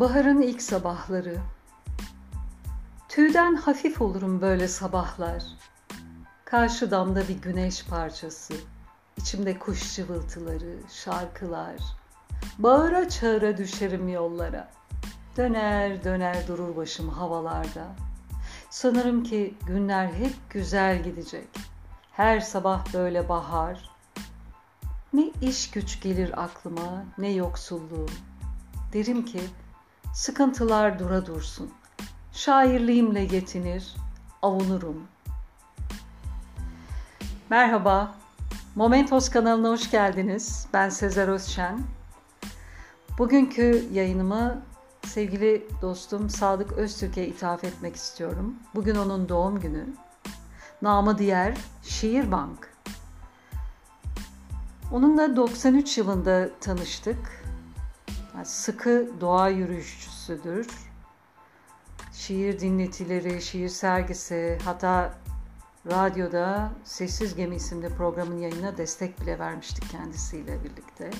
Baharın ilk sabahları. Tüyden hafif olurum böyle sabahlar. Karşı damda bir güneş parçası. İçimde kuş cıvıltıları, şarkılar. Bağıra çağıra düşerim yollara. Döner döner durur başım havalarda. Sanırım ki günler hep güzel gidecek. Her sabah böyle bahar. Ne iş güç gelir aklıma, ne yoksulluğum. Derim ki sıkıntılar dura dursun. Şairliğimle yetinir, avunurum. Merhaba, Momentos kanalına hoş geldiniz. Ben Sezer Özşen. Bugünkü yayınımı sevgili dostum Sadık Öztürk'e ithaf etmek istiyorum. Bugün onun doğum günü. Namı diğer Şiir Bank. Onunla 93 yılında tanıştık. Sıkı doğa yürüyüşçüsüdür. Şiir dinletileri, şiir sergisi, hatta radyoda Sessiz Gemi isimli programın yayına destek bile vermiştik kendisiyle birlikte.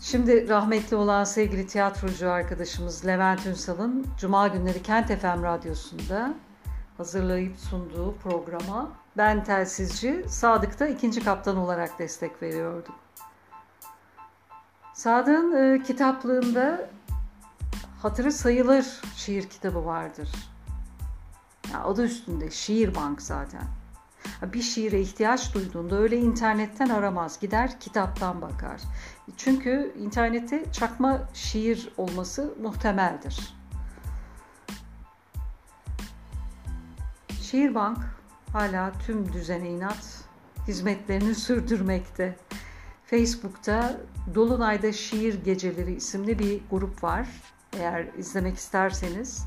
Şimdi rahmetli olan sevgili tiyatrocu arkadaşımız Levent Ünsal'ın Cuma günleri Kent FM Radyosu'nda hazırlayıp sunduğu programa ben telsizci Sadık'ta ikinci kaptan olarak destek veriyordum. Sadık'ın e, kitaplığında hatırı sayılır şiir kitabı vardır. Ya, adı üstünde şiir bank zaten. Bir şiire ihtiyaç duyduğunda öyle internetten aramaz. Gider kitaptan bakar. Çünkü internette çakma şiir olması muhtemeldir. Şiirbank hala tüm düzene inat hizmetlerini sürdürmekte. Facebook'ta Dolunay'da Şiir Geceleri isimli bir grup var. Eğer izlemek isterseniz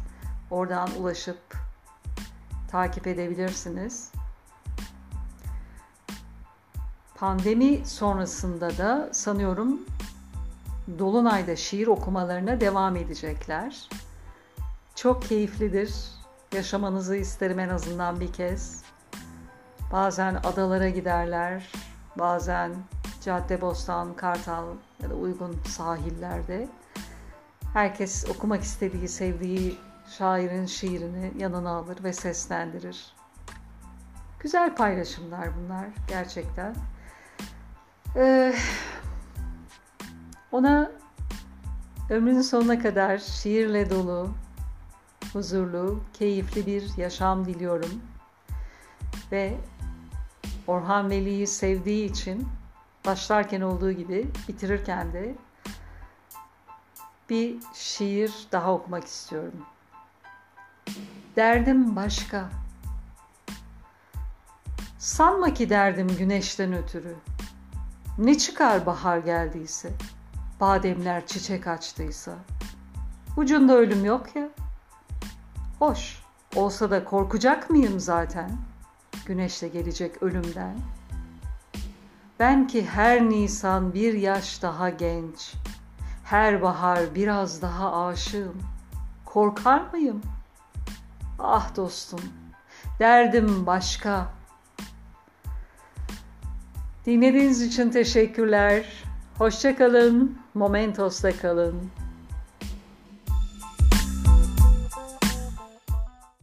oradan ulaşıp takip edebilirsiniz. Pandemi sonrasında da sanıyorum Dolunay'da şiir okumalarına devam edecekler. Çok keyiflidir. Yaşamanızı isterim en azından bir kez. Bazen adalara giderler, bazen Caddebostan, Kartal ya da uygun sahillerde. Herkes okumak istediği, sevdiği şairin şiirini yanına alır ve seslendirir. Güzel paylaşımlar bunlar gerçekten. Ee, ona ömrünün sonuna kadar şiirle dolu, huzurlu, keyifli bir yaşam diliyorum. Ve Orhan Veli'yi sevdiği için başlarken olduğu gibi bitirirken de bir şiir daha okumak istiyorum. Derdim başka. Sanma ki derdim güneşten ötürü. Ne çıkar bahar geldiyse, bademler çiçek açtıysa. Ucunda ölüm yok ya. Hoş, olsa da korkacak mıyım zaten? Güneşle gelecek ölümden. Ben ki her Nisan bir yaş daha genç, her bahar biraz daha aşığım. Korkar mıyım? Ah dostum, derdim başka. Dinlediğiniz için teşekkürler. Hoşçakalın, Momentos'ta kalın.